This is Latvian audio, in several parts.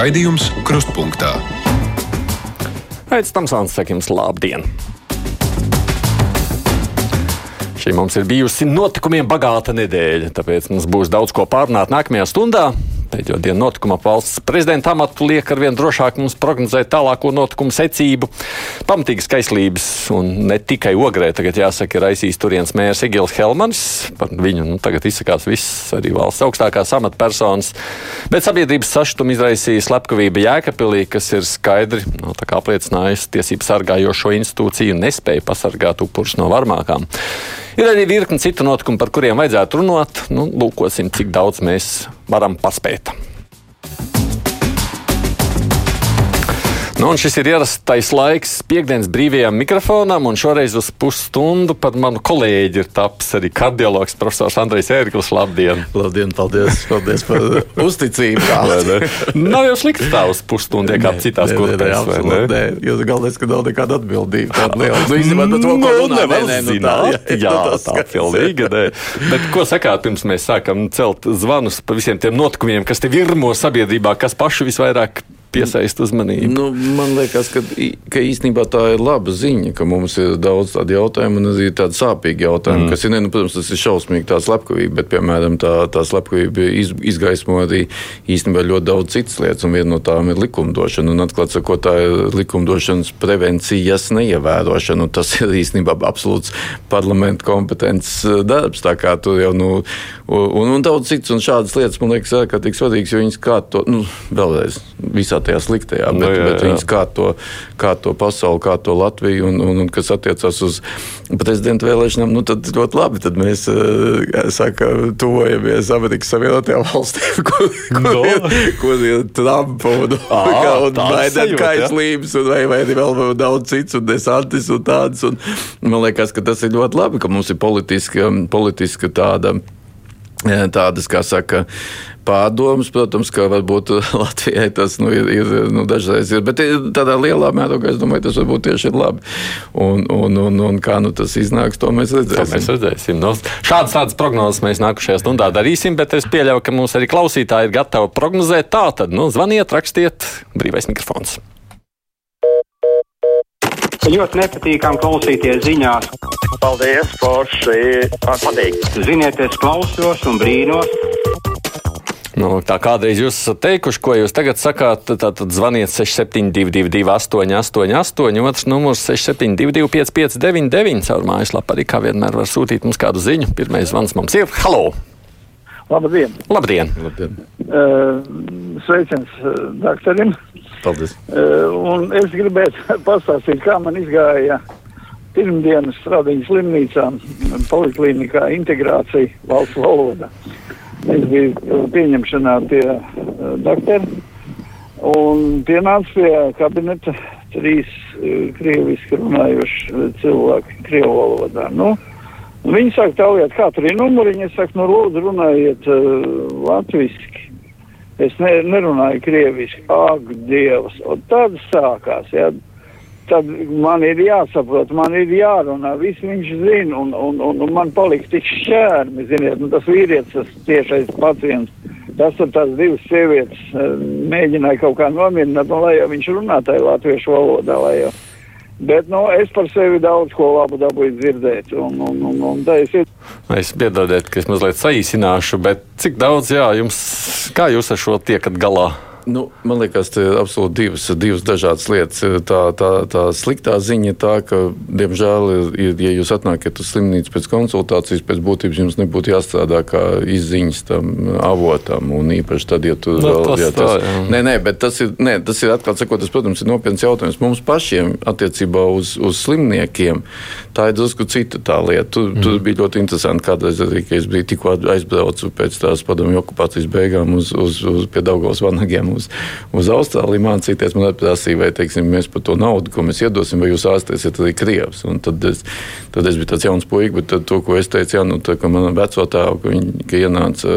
Raidījums Krustpunktā. Pēc tam sāns saka jums labdien! Šī mums ir bijusi notikumiem bagāta nedēļa, tāpēc mums būs daudz ko pārunāt nākamajā stundā. Pēdējo dienu notikuma valsts prezidenta amatu liek ar vien drošāk mums prognozēt tālāko notikumu secību. Pamatīgas kaislības un ne tikai ogrē, tagad jāsaka, ir aizsīs turienes mērs Egils Helmanis. Par viņu nu, tagad izsakās viss arī valsts augstākās amatpersonas. Bet sabiedrības sašutumu izraisīja slepkavība Jēkabpilī, kas ir skaidri nu, apliecinājusi tiesību sargājošo institūciju nespēju pasargāt upurus no varmākām. Ir arī virkni citu notikumu, par kuriem vajadzētu runāt. Nu, lūkosim, cik daudz mēs varam paspēt. Nu, šis ir ierastais laiks piekdienas brīvajam mikrofonam, un šoreiz uz pusstundu par manu kolēģi ir tapis arī kardiologs profesors Andrejs Ērglis. Labdien! Labdien, paldies, paldies par uzticību! nav jau slikti tā uz pusstundu, kā citās kurpēs. Nē, nē, jo galvenais, ka nav nekāda atbildība. Tāda liela. Nu, īstenībā, nu, to, ko runā, nevar nē, nē, nu, tā, jā, jā, tā pilnīgi. nē. Bet ko sakāt, pirms mēs sākam celt zvanus par visiem tiem notikumiem, kas te virmo sabiedrībā, kas paši visvairāk piesaista uzmanību? Nu, man liekas, ka, ka īstenībā tā ir laba ziņa, ka mums ir daudz tādu jautājumu un arī tādu sāpīgu jautājumu, mm. kas ir, ne, nu, protams, tas ir šausmīgi tā slepkavība, bet, piemēram, tā, tā slepkavība iz, izgaismo arī īstenībā ļoti daudz citas lietas, un viena no tām ir likumdošana. Un, atklāt sakot, tā ir likumdošanas prevencijas neievērošana, un tas ir īstenībā absolūts parlamenta kompetences eh, darbs. Tā kā tur jau, nu, un, un daudz citas un šādas lietas, man liekas, ārkārtīgi svarīgas, jo viņas kā to, nu, vēlreiz, visā tajā sliktajā, Nu, bet, jā, bet jā. viņas kā to, kā to pasauli, kā to Latviju, un, un, un kas attiecas uz prezidenta vēlēšanām, nu, tad ļoti labi. Tad mēs eh, saka, tuvojamies Amerikas Savienotajām valstīm, kur, kur, No. kur ir Trumpa un, Ā, un Baidena kaislības, un vai, vai vēl daudz cits, un desantis un tāds. Un, man liekas, ka tas ir ļoti labi, ka mums ir politiska, politiska tāda. eh, Tādas, kā saka, pārdomas, protams, ka varbūt Latvijai tas nu, ir, ir nu, dažreiz ir. Bet ir tādā lielā mērogā es domāju, tas varbūt tieši ir labi. Un, un, un, un kā nu, tas iznāks, to mēs To redzēsim. mēs redzēsim. No, šādas tādas prognozes mēs nākamajā stundā darīsim, bet es pieļauju, ka mūsu arī klausītāji ir gatavi prognozēt. Tā tad nu, zvaniet, rakstiet, brīvais mikrofons. Ļoti nepatīkami klausīties ziņās. Paldies, Forši. Man patīk. Ziniet, es klausos un brīnos. Nu, tā kādreiz jūs esat teikuši, ko jūs tagad sakāt, tad, tad zvaniet 6722, 888, otrs numurs 672, 559, caur mājaslapu arī kā vienmēr var sūtīt mums kādu ziņu. Pirmais zvans mums ir Halo! Labdien! Labdien! Labdien. Uh, sveiciens uh, doktorim. Paldies. Uh, un es gribētu pastāstīt, kā man izgāja pirmdienas stradiņas slimnīcā, poliklinikā integrācija valsts valodā. Es biju pieņemšanā pie uh, doktora un pienāca pie kabineta trīs uh, krieviski runājuši uh, cilvēki krievu valodā. Nu, Viņi saka, taujāt, kā tur ir numuriņi. Es saku, nu, lūdzu, runājiet uh, latviski. Es ne, nerunāju krieviski. Ak, Dievs! Un tad sākās, jā. Tad man ir jāsaprot, man ir jārunā, viss viņš zina, un, un, un, un man palika tik šķērmi, ziniet, nu, tas vīrietis, tas tiešais pacients, tas tur tās divas sievietes uh, mēģināja kaut kā nomierināt, un lai jau viņš runā tajā latviešu valodā, lai jau. Bet, nu, es par sevi daudz ko labu dabūju dzirdēt, un, un, un, un es ir. Es piedodiet, ka es mazliet saīsināšu, bet cik daudz, jā, jums, kā jūs ar šo tiekat galā? Nu, man liekas, tas ir absolūti divas, divas dažādas lietas. Tā, tā, tā sliktā ziņa ir tā, ka, diemžēl, ja jūs atnākat uz slimnīcu pēc konsultācijas, pēc būtības jums nebūtu jāstrādā kā izziņas tam avotam. Un īpaši tad, ja tur Nu, vēl tas ja tā, jā. Nē, nē, bet tas ir, nē, tas ir atklāti sakot, tas, protams, ir nopietns jautājums mums pašiem attiecībā uz, uz slimniekiem. Tā ir drusku cita tā lieta. Tur, mm. tur bija ļoti interesanti, kādreiz arī, ka es biju tikko aizbraucu pēc tās padomju okupācijas beigām uz, uz, uz pie Daugavas vanagiem uz, uz Austrāliju mācīties. Man prasīja, vai teiksim, mēs par to naudu, ko mēs iedosim, vai jūs ārstēsiet arī Krievs. Un tad es, tad es biju tāds jauns puisis, bet to, ko es teicu, jā, nu, tā, ka manam veco tēvu, ka, viņi, ka ienāca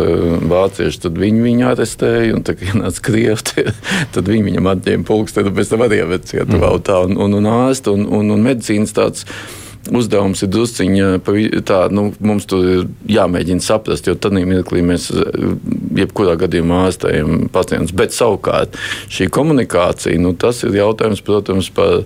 vācieši, tad viņi viņu arestēja, un tā, kad ienāca Krievi, tad viņi viņam atņēma pulksteni, un pēc tam arī cietuvā un tā, un, un, un ārsta un, un, un medicīnas tāds uzdevums ir drusciņā tā, nu, mums tur ir jāmēģina saprast, jo tad mirklī mēs eh, jebkurā gadījumā ārstējam pacientus. Bet savukārt šī komunikācija, nu, tas ir jautājums, protams, par,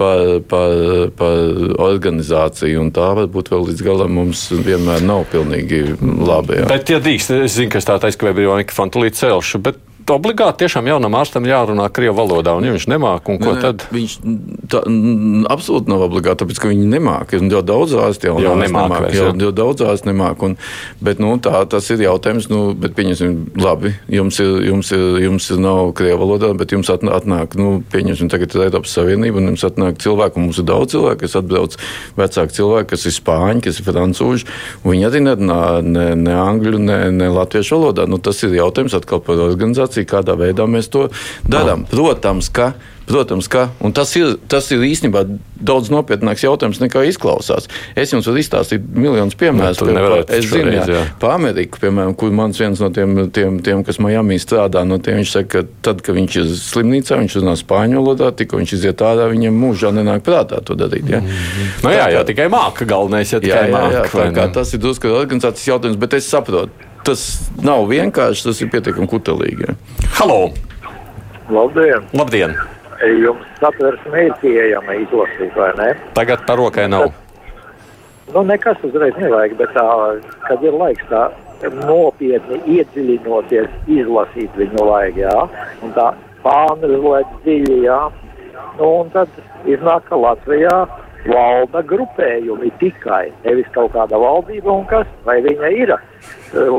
par, par, par organizāciju. Tā varbūt vēl līdz galam mums vienmēr nav pilnīgi labi. Jā. Bet, ja drīkst, es zinu, ka tā taisa, ka vēl bija mikrofona tulīt celšu. Bet obligāti tiešām jaunam ārstam jārunā krievu valodā, un ja viņš nemāk, un ko ne, tad? Viņš tā, absolūti nav obligāti, tāpēc, ka viņi nemāk. Ir jau daudz ārsti jau, jau nemāk. nemāk jau, jau daudz ārsti nemāk. Un, bet, nu, tā, tas ir jautājums, nu, bet pieņemsim, labi, jums ir, jums ir, jums ir nav krievu valodā, bet jums atnāk, nu, pieņemsim, tagad ir Eiropas Savienība, un jums atnāk cilvēki, un mums ir daudz cilvēku, kas atbrauc, vecāki cilvēki, kas ir spāņi, kas ir francūži, un viņi arī nerunā ne, ne angļu, ne, ne latviešu valodā. Nu, tas ir jautājums atkal par organizāciju informāciju, kādā veidā mēs to darām. Protams, ka Protams, ka tas ir, tas ir īstenībā daudz nopietnāks jautājums nekā izklausās. Es jums varu izstāstīt miljonus piemērus. Nu, par, es zinu, jā, jā. par Ameriku, piemēram, kur mans viens no tiem, tiem, tiem kas Miami strādā, no tiem viņš saka, ka tad, kad viņš ir slimnīcā, viņš runā spāņu valodā, tikko viņš iziet ārā, viņam mūžā nenāk prātā to darīt. Ja? Mm -hmm. nu, jā, jā, tikai māka galvenais, ja tikai jā, jā, jā, māka. Jā, tas ir drusku organizācijas jautājums, bet es saprotu tas nav vienkārši, tas ir pietiekami kutelīgi. Halo! Labdien! Labdien. Jums satversme ir pieejama izlasīt, vai ne? Tagad par rokai nav. Tad, nu, nekas uzreiz nevajag, bet tā, kad ir laiks tā nopietni iedziļinoties, izlasīt viņu vajag, jā. Un tā pārnrizlēt dziļi, jā. Nu, un tad iznāk, ka Latvijā valda grupējumi tikai, nevis kaut kāda valdība un kas, vai viņa ir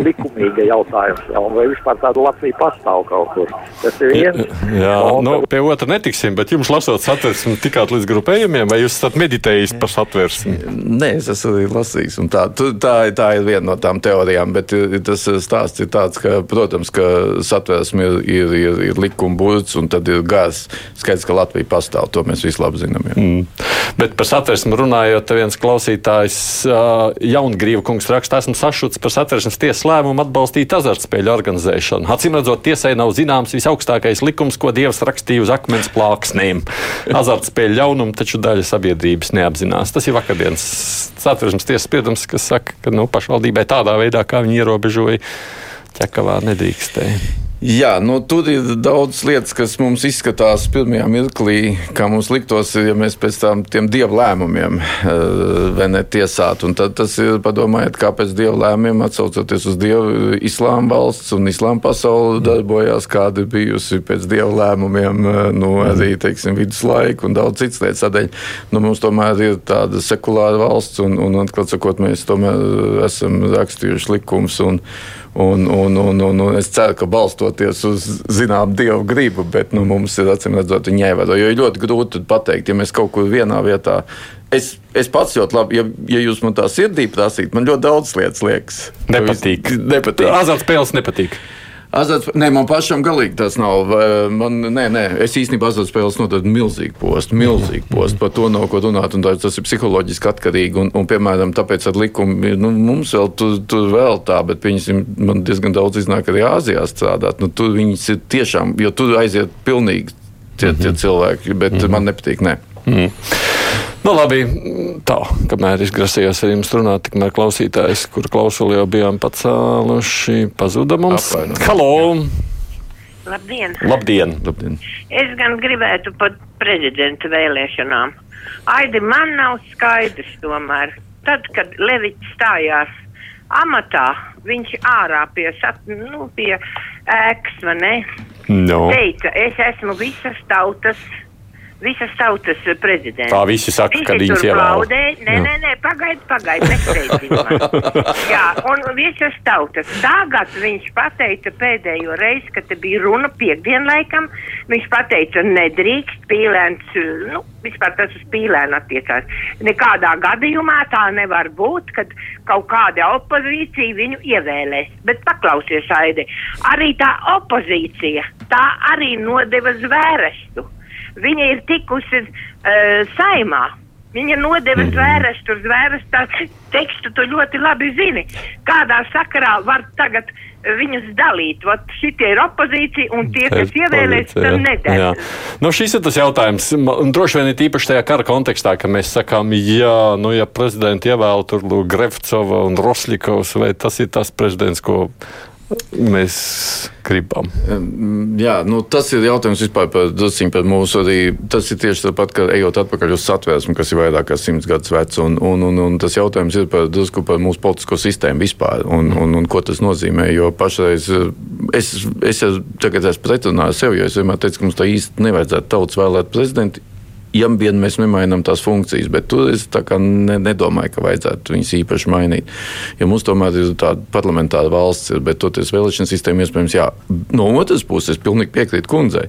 likumīga jautājums, ja, vai vispār tāda Latvija pastāv kaut kur. Tas ir viens. Jā, un, nu, pie otra netiksim, bet jums lasot satversmi tikāt līdz grupējumiem, vai jūs esat meditējis par satversmi? Nē, es esmu lasījis, un tā, tā, tā ir viena no tām teorijām, bet tas stāsts ir tāds, ka, protams, ka satversmi ir, ir, ir, ir likuma burts, un tad ir gars. Skaidrs, ka Latvija pastāv, to mēs visi labi zinām. Jā. Mm. Bet par satversmi runājot, viens klausītājs Jaungrīva kungs raksta, esmu sašuts par satversmes tiesas lēmumu atbalstīt azartspēļu organizēšanu. Acīm redzot, tiesai nav zināms visaugstākais likums, ko Dievs rakstīja uz akmens plāksnēm. Azartspēļu ļaunumu taču daļa sabiedrības neapzinās. Tas ir vakardienas satversmes tiesas spriedums, kas saka, ka nu, pašvaldībai tādā veidā, kā viņi ierobežoja, ķekavā nedrīkstēja. Jā, nu, tur ir daudz lietas, kas mums izskatās pirmajā mirklī, kā mums liktos, ja mēs pēc tam tiem dievu lēmumiem ne tiesātu. Tad tas ir padomājiet, kāpēc dievu lēmumiem atsaucoties uz dievu islāma valsts un islāma pasauli darbojās, kāda bijusi pēc dievu lēmumiem, nu, arī, teiksim, viduslaiku un daudz citas lietas. Tādēļ nu, mums tomēr ir tāda sekulāra valsts un, un atklāt sakot, mēs tomēr esam rakstījuši likums. Un, Un, un, un, un, es ceru, ka balstoties uz zināmu dievu gribu, bet nu, mums ir acīm redzot, viņa jāievēro. Jo ir ļoti grūti pateikt, ja mēs kaut kur vienā vietā. Es, es pats ļoti labi, ja, ja jūs man tā sirdī prasītu, man ļoti daudz lietas liekas. Nepatīk. Nepatīk. Azartspēles nepatīk. Azarts, nē, man pašam galīgi tas nav. Man, nē, nē, es īstenībā azartspēles nododu milzīgu postu, milzīgu postu. Par to nav ko runāt, un tas ir psiholoģiski atkarīgi. Un, un piemēram, tāpēc ar likumu nu, mums vēl tur, tur vēl tā, bet pieņasim, man diezgan daudz iznāk arī Āzijā strādāt. Nu, tur viņas ir tiešām, jo tur aiziet pilnīgi tie, tie mhm. cilvēki, bet mm -hmm. man nepatīk. Ne. Mm. Nu, labi, tā, kamēr es grasījos ar jums runāt, tikmēr klausītājs, kur klausuli jau bijām pacēluši, pazuda mums. Halo! Labdien! Labdien! Labdien! Es gan gribētu par prezidenta vēlēšanām. Aidi, man nav skaidrs tomēr. Tad, kad Levids stājās amatā, viņš ārā pie, sat, nu, pie ēkas, vai ne? No. Teica, es esmu visas tautas visas tautas prezidents. Tā visi saka, visi ka viņas ievēl. Nē, nē, nē, pagaidi, pagaidi, nesteidzīgi. Jā, un visas tautas. Tagad viņš pateica pēdējo reizi, kad te bija runa piekdienlaikam, viņš pateica, nedrīkst pīlēns, nu, vispār tas uz pīlēnu attiecās. Nekādā gadījumā tā nevar būt, kad kaut kāda opozīcija viņu ievēlēs. Bet paklausies, Aidi, arī tā opozīcija, tā arī nodeva zvērestu. Viņa ir tikusi uh, saimā. Viņa nodeva -hmm. zvērestu, zvērestu tekstu, tu ļoti labi zini. Kādā sakarā var tagad viņus dalīt. Vat šitie ir opozīcija, un tie, kas ievēlēs, tam nedara. Nu, šis ir tas jautājums. Un droši vien ir īpaši tajā kara kontekstā, ka mēs sakām, jā, nu, ja prezidenti ievēl tur Grefcova un Rosļikovs, vai tas ir tas prezidents, ko mēs gribam. Jā, nu, tas ir jautājums vispār par, drusciņ par mūsu arī. Tas ir tieši tāpat, kā ejot atpakaļ uz satvērsmi, kas ir vairāk kā simts gadus vecs. Un, un, un, un tas jautājums ir par, drusku par mūsu politisko sistēmu vispār un, un, un ko tas nozīmē. Jo pašreiz es, es tagad esmu pretrunā ar sevi, jo es vienmēr teicu, ka mums tā īsti nevajadzētu tautas vēlēt prezidentu ja vien mēs nemainām tās funkcijas, bet tur es ne, nedomāju, ka vajadzētu viņas īpaši mainīt. Ja mums tomēr ir tāda parlamentāra valsts, ir, bet toties vēlēšana sistēma iespējams, jā, no otras puses, es pilnīgi piekrītu kundzei.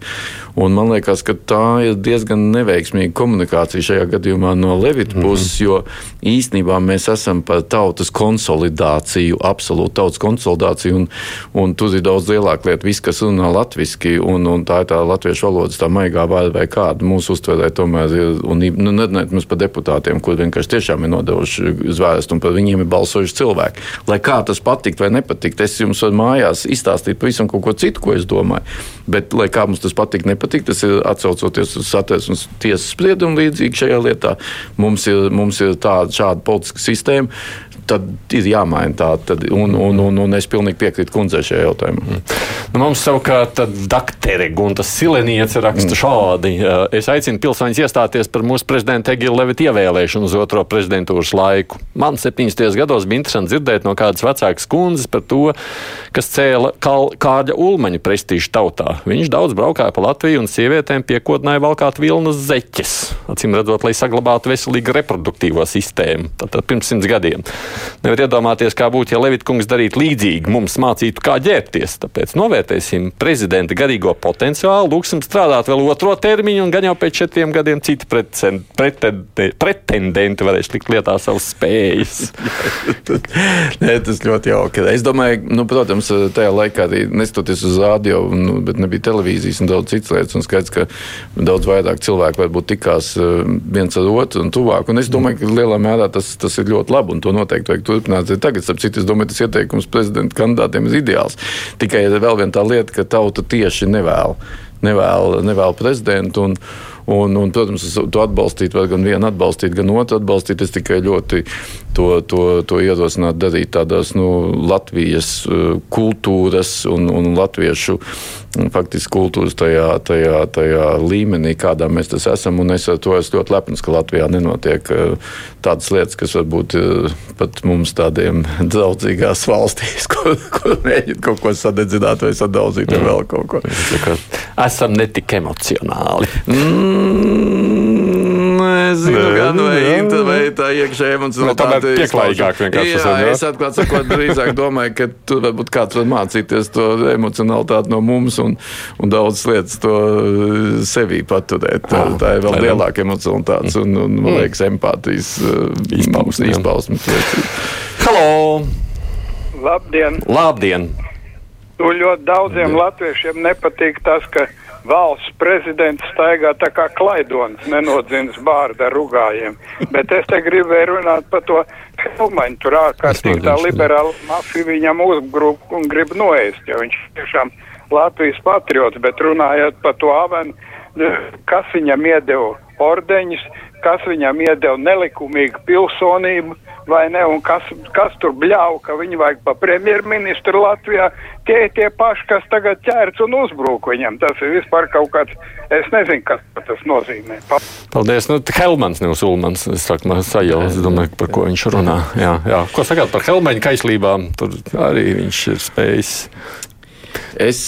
Un man liekas, ka tā ir diezgan neveiksmīga komunikācija šajā gadījumā no Levita mhm. puses, mm -hmm. jo īstenībā mēs esam par tautas konsolidāciju, absolūti tautas konsolidāciju, un, un tur ir daudz lielāka lieta. Viss, kas runā latviski, un, un tā ir tā latviešu valodas, tā maigā vārda vai kāda mūsu uztverē, tomēr ir, un nu, nerunājot mums par deputātiem, kur vienkārši tiešām ir nodevuši zvērestu, un par viņiem ir balsojuši cilvēki. Lai kā tas patikt vai nepatikt, es jums varu mājās izstāstīt pavisam kaut ko citu, ko es domāju. Bet, lai kā mums tas patīk, nepatīk, tas ir atcaucoties uz satversmes tiesas spriedumu līdzīgi šajā lietā. Mums ir, mums ir tāda šāda politiska sistēma, tad ir jāmaina tā. Tad, un, un, un, un es pilnīgi piekrītu kundzei šajā jautājumā. Mm. Nu, mums savukārt doktori Gunta Sileniece raksta mm. šādi. Es aicinu pilsoņus iestāties par mūsu prezidenta Egila Levita ievēlēšanu uz otro prezidentūras laiku. Man 70. gados bija interesanti dzirdēt no kādas vecākas kundzes par to, kas cēla kāda ulmaņa prestižu tautā. Viņš daudz braukāja pa Latviju un sievietēm piekodināja valkāt vilnas zeķes, acīm redzot, lai saglabātu veselīgu reproduktīvo sistēmu. Tātad pirms simts gadiem. Nevar iedomāties, kā būtu, ja Levitkungs darītu līdzīgi, mums mācītu, kā ģērbties. Tāpēc novērtēsim prezidenta garīgo potenciālu, lūksim strādāt vēl otro termiņu, un gan jau pēc četriem gadiem citi pretendenti varēs likt lietā savas spējas. Nē, tas ļoti jauki. Es domāju, nu, protams, tajā laikā arī nestoties uz rādio, nu, bet nebija televīzijas un daudz citas lietas, un skaidrs, ka daudz vairāk cilvēku varbūt tikās eh, viens ar otru un tuvāk. Un es domāju, ka lielā mērā tas, tas ir ļoti labi, un to noteikti noteikti vajag turpināt. Tagad, ap citu, es domāju, tas ieteikums prezidenta kandidātiem ir ideāls. Tikai vēl viena tā lieta, ka tauta tieši nevēl, nevēl, nevēl prezidentu. Un, Un, un, protams, to atbalstīt, var gan vienu atbalstīt, gan otru atbalstīt. Es tikai ļoti to, to, to ierosinātu darīt tādās nu, Latvijas uh, kultūras un, un latviešu faktiski kultūras tajā, tajā, tajā līmenī, kādā mēs tas esam. Un es ar to esmu ļoti lepns, ka Latvijā nenotiek uh, tādas lietas, kas varbūt uh, pat mums tādiem draudzīgās valstīs, kur, kur mēģina kaut ko sadedzināt vai sadaudzīt vai vēl kaut ko. Esam netik emocionāli. Mm nezinu, gan vai, vai tā iekšējā emocionalitāte. Pieklājīgāk vienkārši. Jā, jā, es atklāt sakot, drīzāk domāju, ka tur varbūt kāds var mācīties to emocionalitāti no mums un, un daudz lietas to sevī paturēt. Tā, ah, tā ir vēl lielāka emocionalitātes un, un, man mm. liekas, empātijas uh, izpausme. Halo! Labdien! Labdien! Tu ļoti daudziem latviešiem nepatīk tas, ka valsts prezidents staigā tā kā klaidonis, nenodzins bārda rugājiem. Bet es te gribēju runāt par to Helmaņu, tur ārkārtīgi tā liberāla mafija viņam uzgrūp un grib noēst, jo viņš tiešām Latvijas patriots, bet runājot par to avenu, kas viņam iedeva ordeņus, kas viņam iedeva nelikumīgu pilsonību, vai ne, un kas, kas tur bļauj, ka viņi vajag pa premjerministru Latvijā, tie ir tie paši, kas tagad ķērts un uzbrūk viņam. Tas ir vispār kaut kāds, es nezinu, kas tas nozīmē. Paldies, nu, Helmans, nevis Ulmans, es saku, man sajau, es domāju, par ko viņš runā. Jā, jā. Ko sakāt par Helmeņa kaislībām? Tur arī viņš ir spējis. Es,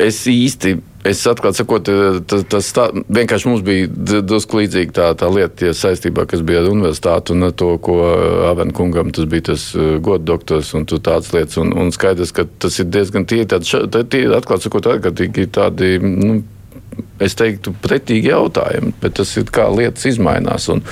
es īsti Es atklāti sakot, tas, tas tā, vienkārši mums bija drusku līdzīga tā, tā lieta, ja saistībā, kas bija ar universitāti un ar to, ko Avena kungam tas bija tas uh, godu doktors un tādas lietas. Un, un skaidrs, ka tas ir diezgan tie, tādi, tie, atklāti sakot, ārkārtīgi tādi. Nu, es teiktu, pretīgi jautājumi, bet tas ir kā lietas izmainās. Un,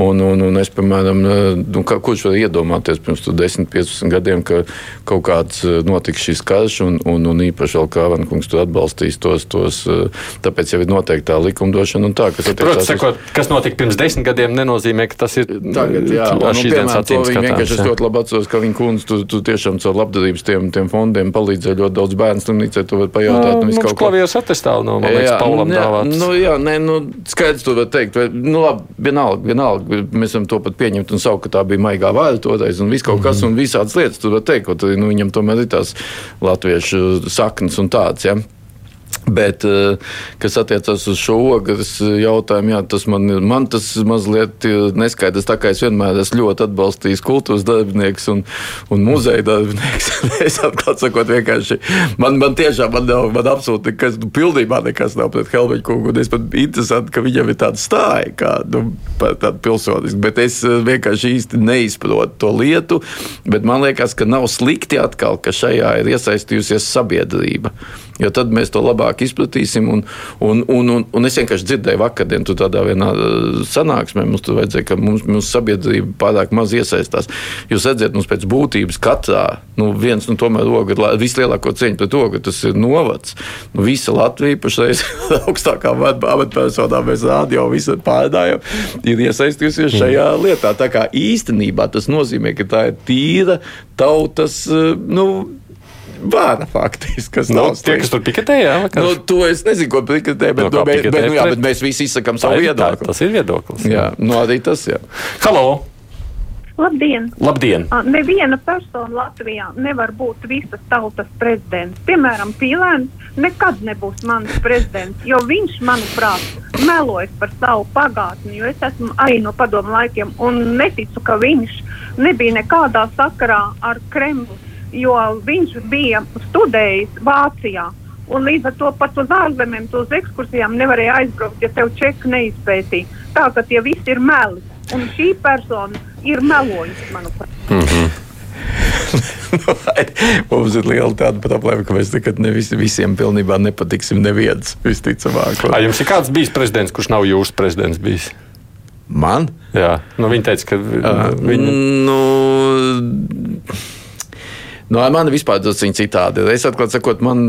un, un, un es, piemēram, nu, kā, kurš var iedomāties pirms 10, 15 gadiem, ka kaut kāds eh, notiks šis karš, un, un, un īpaši vēl Kāvankungs tur atbalstīs tos, tos, eh, tāpēc jau ir noteikti tā likumdošana un tā, kas. Protams, sakot, kas notika pirms desmit gadiem, nenozīmē, ka tas ir tagad, jā, un, nu, piemēram, to viņi vienkārši es ļoti labi atceros, ka viņa kundze tu, tu tiešām caur labdarības tiem, tiem fondiem palīdzēja ļoti daudz bērnu slimnīcē, tu vari pajautāt. Nu, nu, kaut ko. Klavieres attestāvu no, man Paulam dāvātas. Nu, jā, nē, nu, skaidrs, to var teikt. Vai, nu, labi, vienalga, vienalga, mēs varam to pat pieņemt un saukt, ka tā bija maigā vārda toreiz un viss kaut kas, un visādas lietas tur var teikt, arī nu, viņam tomēr ir tās latviešu saknes un tāds. Ja? Bet, eh, kas attiecas uz šo ogles jautājumu, jā, tas man, man tas mazliet neskaidrs. Tā kā es vienmēr esmu ļoti atbalstījis kultūras darbinieks un, un muzeja darbinieks. es atklāti sakot, vienkārši man, man tiešām man nav, man absolūti nekas, nu, pilnībā nekas nav pret Helveņu kungu. Es pat interesanti, ka viņam ir tāda stāja, kā nu, tāda pilsoniska. Bet es eh, vienkārši īsti neizprotu to lietu. Bet man liekas, ka nav slikti atkal, ka šajā ir iesaistījusies sabiedrība. Jo tad mēs to labāk izplatīsim. Un, un, un, un, un es vienkārši dzirdēju vakardien, tu tādā vienā uh, sanāksmē, mums tur vajadzēja, ka mums, mums sabiedrība pārāk maz iesaistās. Jūs redzat, mums pēc būtības katrā, nu viens, nu tomēr oga, vislielāko cieņu pret ogu, tas ir novads. Nu, visa Latvija pašreiz augstākā amatpersonā mēs rādio visu pārdājam, ir iesaistījusies šajā lietā. Tā kā īstenībā tas nozīmē, ka tā ir tīra tautas, uh, nu, vāra faktiski. Kas nu, tie, kas tur piketēja, jā, nu, to es nezinu, ko piketēja, bet, no, nu, bet, bet, nu, jā, bet mēs visi izsakām savu viedokli. Tas ir viedoklis. Jā, jā nu, arī tas, jā. Halo! Labdien! Labdien. Neviena persona Latvijā nevar būt visas tautas prezidents. Piemēram, Pīlēns nekad nebūs mans prezidents, jo viņš, manuprāt, melojas par savu pagātni, jo es esmu arī no padomu laikiem un neticu, ka viņš nebija nekādā sakarā ar Kremlu jo viņš bija studējis Vācijā. Un līdz ar to pat uz ārzemēm, uz ekskursijām nevarēja aizbraukt, ja tev čeku neizpētīja. Tā ka tie visi ir meli. Un šī persona ir melojusi, manuprāt. Mm -hmm. Mums ir liela tāda problēma, ka mēs nekad ne visi, visiem pilnībā nepatiksim. Neviens, visticamāk. Vai jums ir kāds bijis prezidents, kurš nav jūsu prezidents bijis? Man? Jā, nu, viņi teica, ka uh, viņi. Nu, Nu, ar mani vispār tas ir citādi. Es atklāti sakot, man,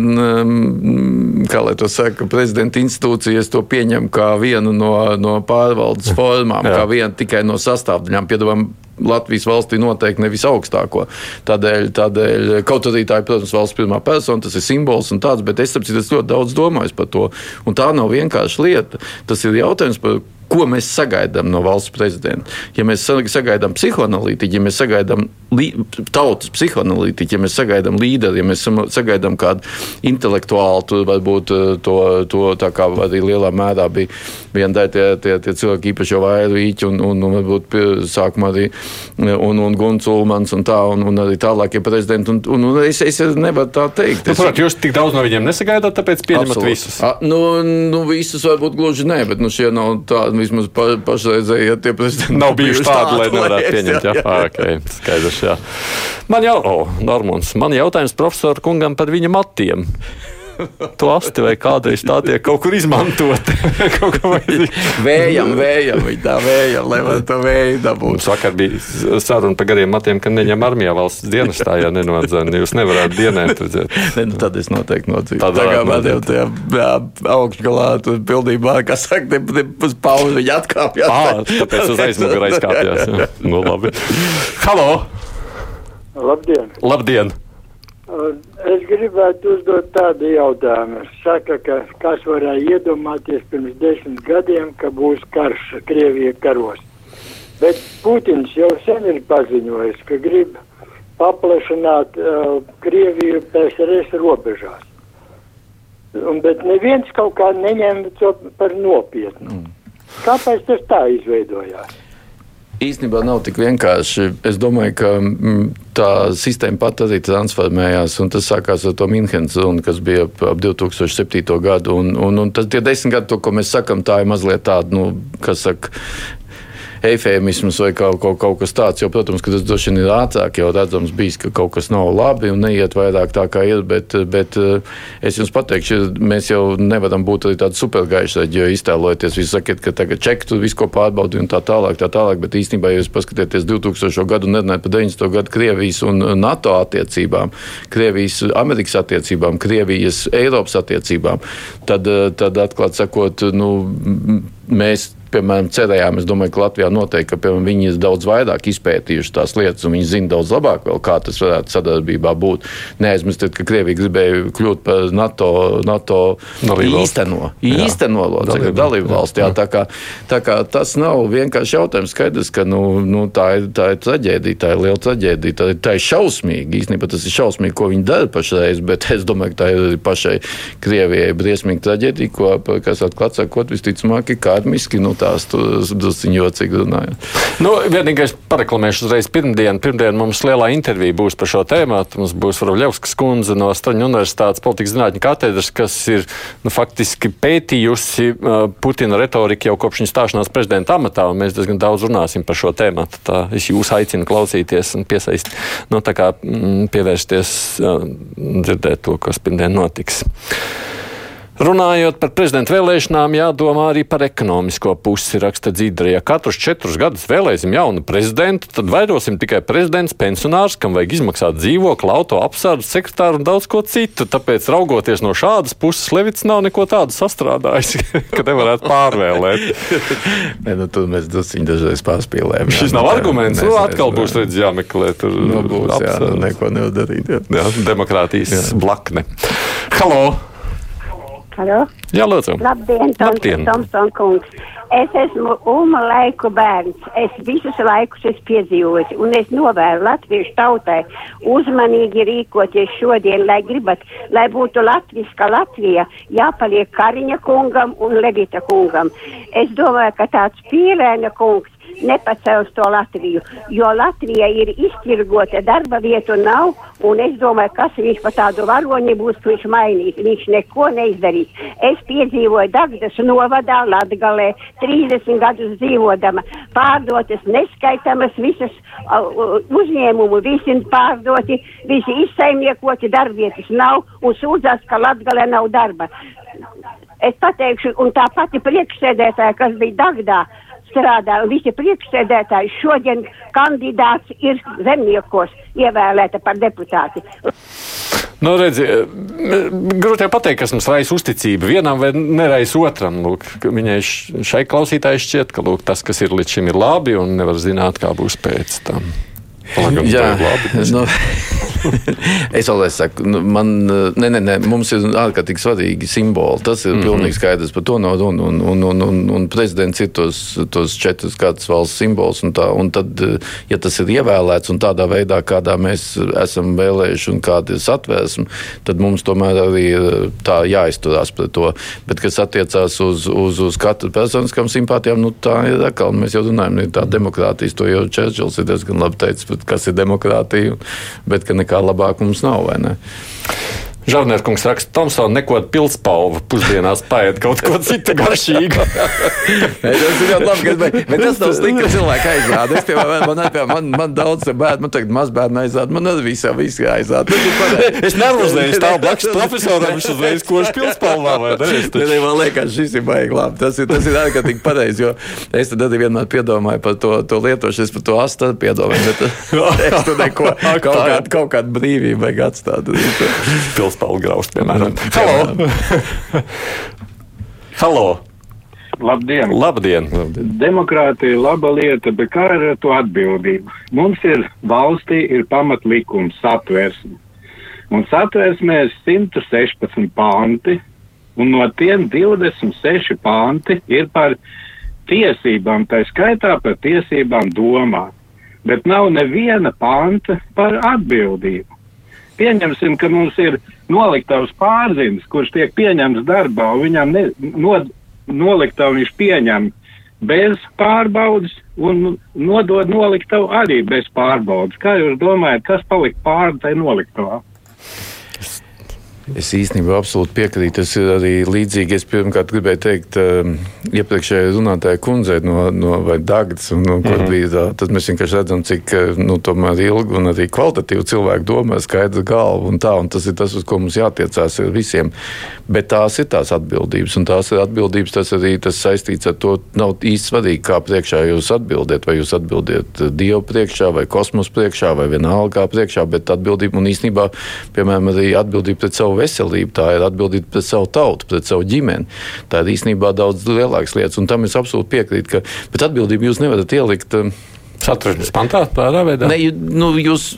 kā lai to saka, prezidenta institūcijas to pieņem kā vienu no, no pārvaldes formām, kā vienu tikai no sastāvdaļām. Piedāvājam, Latvijas valstī noteikti nevis augstāko. Tādēļ, tādēļ kaut arī tā ir, protams, valsts pirmā persona, tas ir simbols un tāds, bet es, sapratu, es ļoti daudz domāju par to. Un tā nav vienkārši lieta. Tas ir jautājums par ko mēs sagaidām no valsts prezidenta. Ja mēs sagaidām psihoanalītiķu, ja mēs sagaidām tautas psihoanalītiķu, ja mēs sagaidām līderi, ja mēs sagaidām kādu intelektuālu, tad varbūt eh, to, to tā kā arī lielā mērā bija viena daļa tie, tie, tie cilvēki, īpaši jau vairīķi un, un, un varbūt sākumā arī un, un Guns Ulmans un tā, un, un arī tālākie prezidenti. Un, un, un es, es nevaru tā teikt. Nu, prāt, jūs tik daudz no viņiem nesagaidāt, tāpēc pieņemat Absolut. visus? A, nu, nu, visus varbūt gluži nē, bet nu, šie nav tādi vismaz pa, pašreizēji, ja tie prezidenti nav bijuši tādi, lai nevarētu pieņemt. Jā, jā, jā. Okay, skaidrs, jā. Man jau, oh, Normons, man jautājums profesoru kungam par viņa matiem plasti vai kādreiz tā tiek kaut kur izmantot. vējam, vējam, viņa tā vējam, lai man to vēju dabūtu. Mums vakar bija saruna par gariem matiem, ka neņem armijā valsts dienestā, ja nenodzēna. Jūs nevarētu dienēt redzēt. ne, nu, tad es noteikti nodzīvoju. Tā kā man jau tajā augšgalā tur pildībā, kas saka, ne, ne uz pauzi viņa atkāpjas. Ā, tāpēc uz aizmugurē aizkāpjas. Nu, labi. Halo! Labdien! Labdien! Es gribētu uzdot tādu jautājumu. Saka, ka kas varēja iedomāties pirms desmit gadiem, ka būs karš Krievija karos. Bet Putins jau sen ir paziņojis, ka grib paplašināt uh, Krieviju PSRS robežās. Un, bet neviens kaut kā neņem to par nopietnu. Mm. Kāpēc tas tā izveidojās? Īstenībā nav tik vienkārši. Es domāju, ka mm, tā sistēma pat arī transformējās, un tas sākās ar to Münchenes zonu, kas bija ap 2007. gadu. Un, un, un tas, tie desmit gadi, to, ko mēs sakam, tā ir mazliet tāda, nu, kas saka, eifēmisms vai kaut, kaut, kaut kas tāds. Jo, protams, ka tas droši vien ir ātrāk, jau redzams, bijis, ka kaut kas nav labi un neiet vairāk tā, kā ir. Bet, bet eh, es jums pateikšu, mēs jau nevaram būt arī tādi supergaiši, jo iztēloties, jūs sakat, ka tagad čeki tu visu ko pārbaudi un tā tālāk, tā tālāk. Bet īstenībā, ja jūs paskatieties 2000. gadu un nerunājat par 90. gadu Krievijas un NATO attiecībām, Krievijas, Amerikas attiecībām, Krievijas, Eiropas attiecībām, tad, eh, tad atklāt sakot, nu, mēs piemēram, cerējām, es domāju, ka Latvijā noteikti, ka piemēram, viņi ir daudz vairāk izpētījuši tās lietas, un viņi zina daudz labāk, vēl, kā tas varētu sadarbībā būt. Neaizmirstiet, ka Krievija gribēja kļūt par NATO, NATO īsteno, īsteno locekli, dalību valsti. Jā, tā, kā, tā kā tas nav vienkārši jautājums, skaidrs, ka nu, nu, tā, ir, tā ir traģēdija, tā ir liela traģēdija, tā, tā ir šausmīgi. Īstenībā tas ir šausmīgi, ko viņi dara pašreiz, bet es domāju, ka tā ir pašai Krievijai briesmīga traģēdija, ko, kas atklāt sakot, visticamāk, ir kārmiski, nu tās drusciņi jocīgi runājot. Nu, vienīgais pareklamēšu uzreiz pirmdien. Pirmdien mums lielā intervija būs par šo tēmu. Mums būs Varavļevskas kundze no Straņu universitātes politikas zinātņu katedras, kas ir nu, faktiski pētījusi uh, Putina retoriku jau kopš viņa stāšanās prezidenta amatā, mēs diezgan daudz runāsim par šo tēmu. Tā es jūs aicinu klausīties un piesaist, nu, kā, mm, pievērsties, uh, dzirdēt to, kas pirmdien notiks. Runājot par prezidenta vēlēšanām, jādomā arī par ekonomisko pusi, raksta Dzīdra. Ja katrus četrus gadus vēlēsim jaunu prezidentu, tad vairosim tikai prezidents, pensionārs, kam vajag izmaksāt dzīvokli, auto apsardz, sekretāru un daudz ko citu. Tāpēc, raugoties no šādas puses, Levits nav neko tādu sastrādājis, ka nevarētu pārvēlēt. Nē, nu, tur mēs druskuļi dažreiz pārspīlējam. Šis nav arguments. Nu, atkal būs redz, jāmeklē. Tur nu, būs, jā, nu, neko nevar darīt. Jā. Jā, demokrātijas jā. blakne. Halo! Halo? Jā, lūdzu. Labdien, Labdien. Tomson kungs. Es esmu Uma laiku bērns. Es visus laikus esmu piedzīvojis, un es novēlu latviešu tautai uzmanīgi rīkoties šodien, lai gribat, lai būtu latviska Latvija, jāpaliek Kariņa kungam un Levita kungam. Es domāju, ka tāds pīrēna kungs nepacels to Latviju, jo Latvija ir iztirgota, darba vietu nav, un es domāju, kas viņš pa tādu varoņi būs, ka viņš mainīs. Viņš neko neizdarīs. Es piedzīvoju Dagdas novadā Latgalē, 30 gadus dzīvodama, pārdotas neskaitamas visas uh, uzņēmumu, visi pārdoti, visi izsaimniekoti, darbvietas nav, un sūdzās, ka Latgalē nav darba. Es pateikšu, un tā pati priekšsēdētāja, kas bija Dagdā, strādā. Visi priekšsēdētāji šodien kandidāts ir zemniekos ievēlēta par deputāti. Nu, redzi, grūti pateikt, kas mums raisa uzticību vienam vai neraisa otram. Lūk, viņai šai klausītājai šķiet, ka lūk, tas, kas ir līdz šim, ir labi un nevar zināt, kā būs pēc tam. Lagam, Jā, nu, es vēl saku, nu, man, ne, ne, ne, mums ir ārkārtīgi svarīgi simboli. Tas ir mm -hmm. pilnīgi skaidrs, par to nav runa. Un, un, un, un, un prezidents ir tos, tos četrus gadus valsts simbols. Un tā, un tad, ja tas ir ievēlēts un tādā veidā, kādā mēs esam vēlējuši un kāda ir satvērsme, tad mums tomēr arī ir tā jāizturās pret to. Bet, kas attiecās uz, uz, uz katru personiskām simpātijām, nu, tā ir atkal, mēs jau runājam, ir tā demokrātijas, to jau Čērčils ir diezgan labi teicis, kas ir demokrātija, bet ka nekā labāka mums nav. Žarnēs kungs raksta, Tomsona neko pilspalvu pusdienās paiet kaut ko citu garšīgu. tas ir ļoti labi, es, bet tas nav slikti, ka cilvēki aizrāda. Es, piemēram, man, man, man, man daudz bērnu, man tagad maz bērnu aizrāda, man arī visā visi aizrāda. es nervozēju, stāv blakus profesoram, viņš uzreiz? Nē, ne, man liekas, šis ir baigi labi. Tas ir, tas ir ārkārtīgi pareizi, jo es tad arī vienmēr piedomāju par to, to lietošanu, es par to astu piedomāju, bet es tur neko, kaut kādu, kaut kādu brīvību vajag atstāt pilspālu graust, piemēram. Halo! Halo! Labdien. Labdien! Demokrātija ir laba lieta, bet kā ar to atbildību? Mums ir valstī ir pamatlikums satversme. Un satversmē ir 116 panti, un no tiem 26 panti ir par tiesībām, tā skaitā par tiesībām domāt. Bet nav neviena panta par atbildību. Pieņemsim, ka mums ir noliktavas pārzīmes, kurš tiek pieņemts darbā, un viņam ne, no, noliktavu viņš pieņem bez pārbaudas un nodod noliktavu arī bez pārbaudas. Kā jūs domājat, kas palika pāri tai noliktavā? Es īstenībā absolūti piekrītu. Tas ir arī līdzīgi. Es pirmkārt gribēju teikt, uh, iepriekšējai runātāja kundzei no, no Dārgas, un no, mm -hmm. bija tā, tad mēs vienkārši redzam, cik nu, ilgi un arī kvalitatīvi cilvēki domā, skaidra galva un tā. Un tas ir tas, uz ko mums jātiecās visiem. Bet tās ir tās atbildības, un tās ir atbildības. Tas arī tas saistīts ar to, nav īsti svarīgi, kā priekšā jūs atbildiet. Vai jūs atbildiet Dievu priekšā, vai kosmosa priekšā, vai vienalga priekšā, bet atbildība un īstenībā, piemēram, arī atbildība pret savu savu veselību, tā ir atbildība pret savu tautu, pret savu ģimeni. Tā ir īstenībā daudz lielākas lietas, un tam es absolūti piekrītu. Ka, bet atbildību jūs nevarat ielikt. Satversmes pantā tādā veidā? Ne, nu, jūs,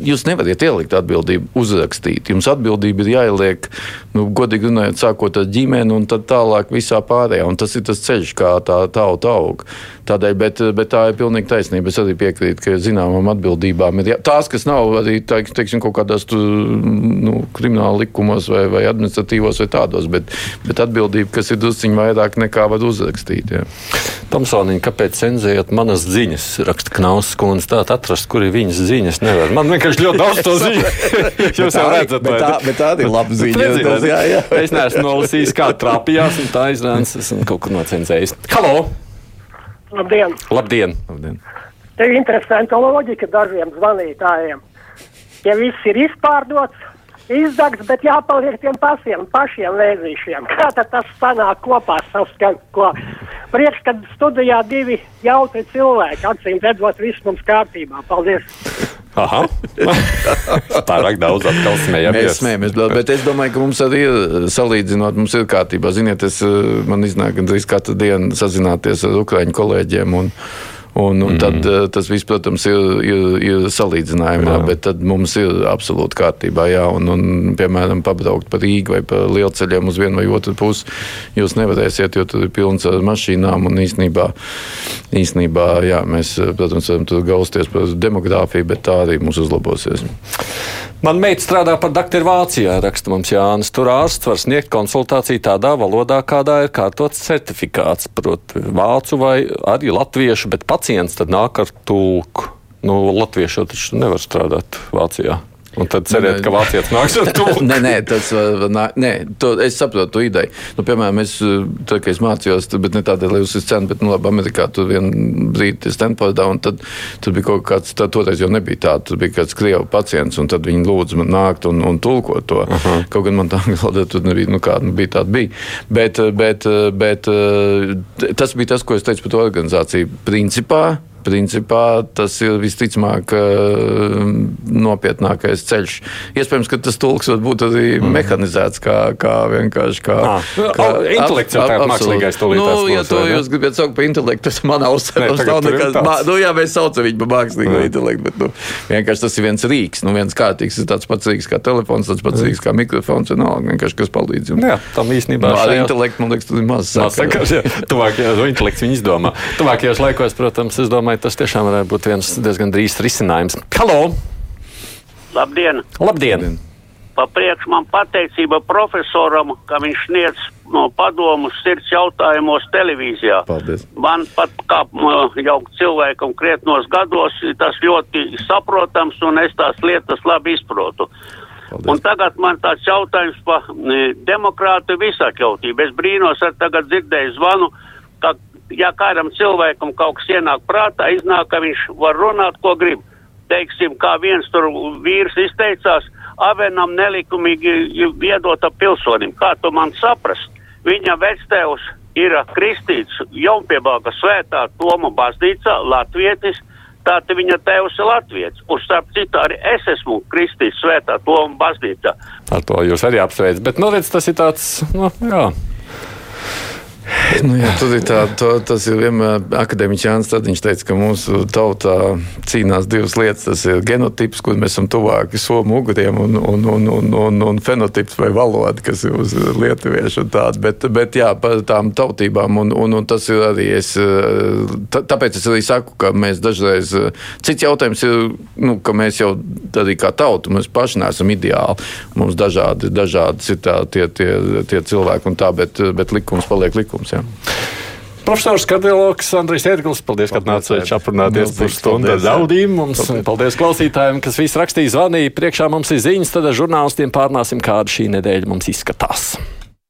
jūs nevarat ielikt atbildību, uzrakstīt. Jums atbildība ir jāieliek, nu, godīgi runājot, sākot ar ģimeni un tad tālāk visā pārējā. Un tas ir tas ceļš, kā tā tauta aug. Tādēļ, bet, bet tā ir pilnīgi taisnība. Es arī piekrītu, ka zināmām atbildībām ir jā, tās, kas nav arī teiksim, kaut kādās tu, nu, krimināla likumos vai, vai administratīvos vai tādos, bet, bet atbildība, kas ir drusciņi vairāk nekā var uzrakstīt. Jā. Tomsoniņa, kāpēc cenzējat manas ziņas? Raksta Knausas kundze, tā atrast, kur ir viņas ziņas. Nevar. Man vienkārši ļoti daudz to ziņu. Jūs jau redzat, bet tā, bet tā ir laba ziņa. Tas, jā, jā. Es neesmu nolasījis, kā trāpījās, un tā izrādās, esmu kaut kur nocenzējis. Halo! Labdien! Labdien! Labdien. Te ir interesanta loģika dažiem zvanītājiem. Ja viss ir izpārdots, izdegs, bet jāpaliek tiem pasiem, pašiem vēzīšiem. Kā tad tas sanāk kopā saskan, ko priekš, kad studijā divi jautri cilvēki, acīm redzot, viss mums kārtībā. Paldies! Aha. Pārāk daudz atkal smējamies. Mēs smējamies, bet es domāju, ka mums arī ir salīdzinot, mums ir kārtībā. Ziniet, es, man iznāk gandrīz katru dienu sazināties ar ukraiņu kolēģiem. Un, Un, un mm. tad eh, tas viss, protams, ir, ir, ir salīdzinājumā, jā. bet tad mums ir absolūti kārtībā. Jā, un, un, piemēram, pabraukt pa Rīgu vai pa lielceļiem uz vienu vai otru pusi, jūs nevarēsiet, jo tur ir pilns ar mašīnām. Un īstenībā, īstenībā jā, mēs, protams, varam tur gausties par demogrāfiju, bet tā arī mums uzlabosies. Man meita strādā par doktoru Vācijā, raksta mums Jānis. Tur ārsts var sniegt konsultāciju tādā valodā, kādā ir kārtots certifikāts, proti, vācu vai arī latviešu, bet pacients tad nāk ar tulku. Nu, latviešu taču nevar strādāt Vācijā. Un tad cerēt, ka vācietis nāks ar to. nē, nē, tas nā, nē, to, es saprotu to ideju. Nu, piemēram, es, tā, es mācījos, bet ne tādēļ, lai uzsāktu cenu, bet, nu, labi, Amerikā tur vienu brīdi Stanfordā, un tad tur bija kaut kāds, tā, toreiz jau nebija tā, tur bija kāds krievu pacients, un tad viņi lūdza man nākt un, un tulkot to. Uh -huh. Kaut gan man tā galda tur nebija, nu kā, nu, bija tāda bija. Bet, bet, bet tas bija tas, ko es teicu par to organizāciju. Principā principā tas ir visticamāk nopietnākais ceļš. Iespējams, ka tas tulks var būt arī mm. mehanizēts, kā, kā vienkārši kā, ah. kā intelekts jau tādā mākslīgais tulītājs. Nu, ja to jūs gribat saukt par intelektu, tas man ausēs nav nekas. Mā, nu, jā, mēs saucam viņu par mākslīgo mm. intelektu, bet nu, vienkārši tas ir viens rīks, nu, viens kārtīgs, tāds pats rīks kā telefons, tāds pats rīks kā mikrofons, vienalga, vienkārši kas palīdz jums. Jā, tam īstenībā. Nu, ar intelektu, man liekas, tas ir maz. Maz sakars, jā. Tuvākajos, no intelekts viņi izdomā. Tuvākajos laikos, protams, es domāju, tas tiešām varētu būt viens diezgan drīz risinājums. Halo! Labdien! Labdien. Papriekš man pateicība profesoram, ka viņš sniedz no padomus sirds jautājumos televīzijā. Paldies. Man pat kā jau cilvēkam krietnos gados tas ļoti saprotams un es tās lietas labi izprotu. Paldies. Un tagad man tāds jautājums par demokrātu visakļautību. Es brīnos, ar tagad dzirdēju zvanu, ka ja kādam cilvēkam kaut kas ienāk prātā, iznāk, ka viņš var runāt, ko grib. Teiksim, kā viens tur vīrs izteicās, avenam nelikumīgi iedota pilsonim. Kā tu man saprast? Viņa vectēvs ir kristīts Jonpiebāga svētā Toma baznīcā, latvietis, tātad viņa tēvs ir latvietis. Un starp citu arī es esmu kristīts svētā Toma baznīcā. Ar to jūs arī apsveicat, bet, nu, redz, tas ir tāds, nu, jā. Nu, jā, ir tā, to, tas ir vienmēr akadēmiķis Jānis Stadiņš teica, ka mūsu tautā cīnās divas lietas. Tas ir genotips, kur mēs esam tuvāki somu uguriem, un, un, un, un, un, un fenotips vai valoda, kas ir uz lietuviešu un tāda. Bet, bet jā, par tām tautībām, un, un, un tas ir arī es, tā, tāpēc es arī saku, ka mēs dažreiz, cits jautājums ir, nu, ka mēs jau arī kā tauta, mēs paši neesam ideāli. Mums dažādi, dažādi ir tā, tie, tie, tie cilvēki un tā, bet, bet likums paliek likums. Jā. Profesors kardiologs Andrijs Erglis, paldies, ka nācāt aprunāties par stundu ar ļaudīm. Mums paldies. paldies klausītājiem, kas visu rakstīja, zvanīja. Priekšā mums ir ziņas, tad ar žurnālistiem pārnāsim, kāda šī nedēļa mums izskatās.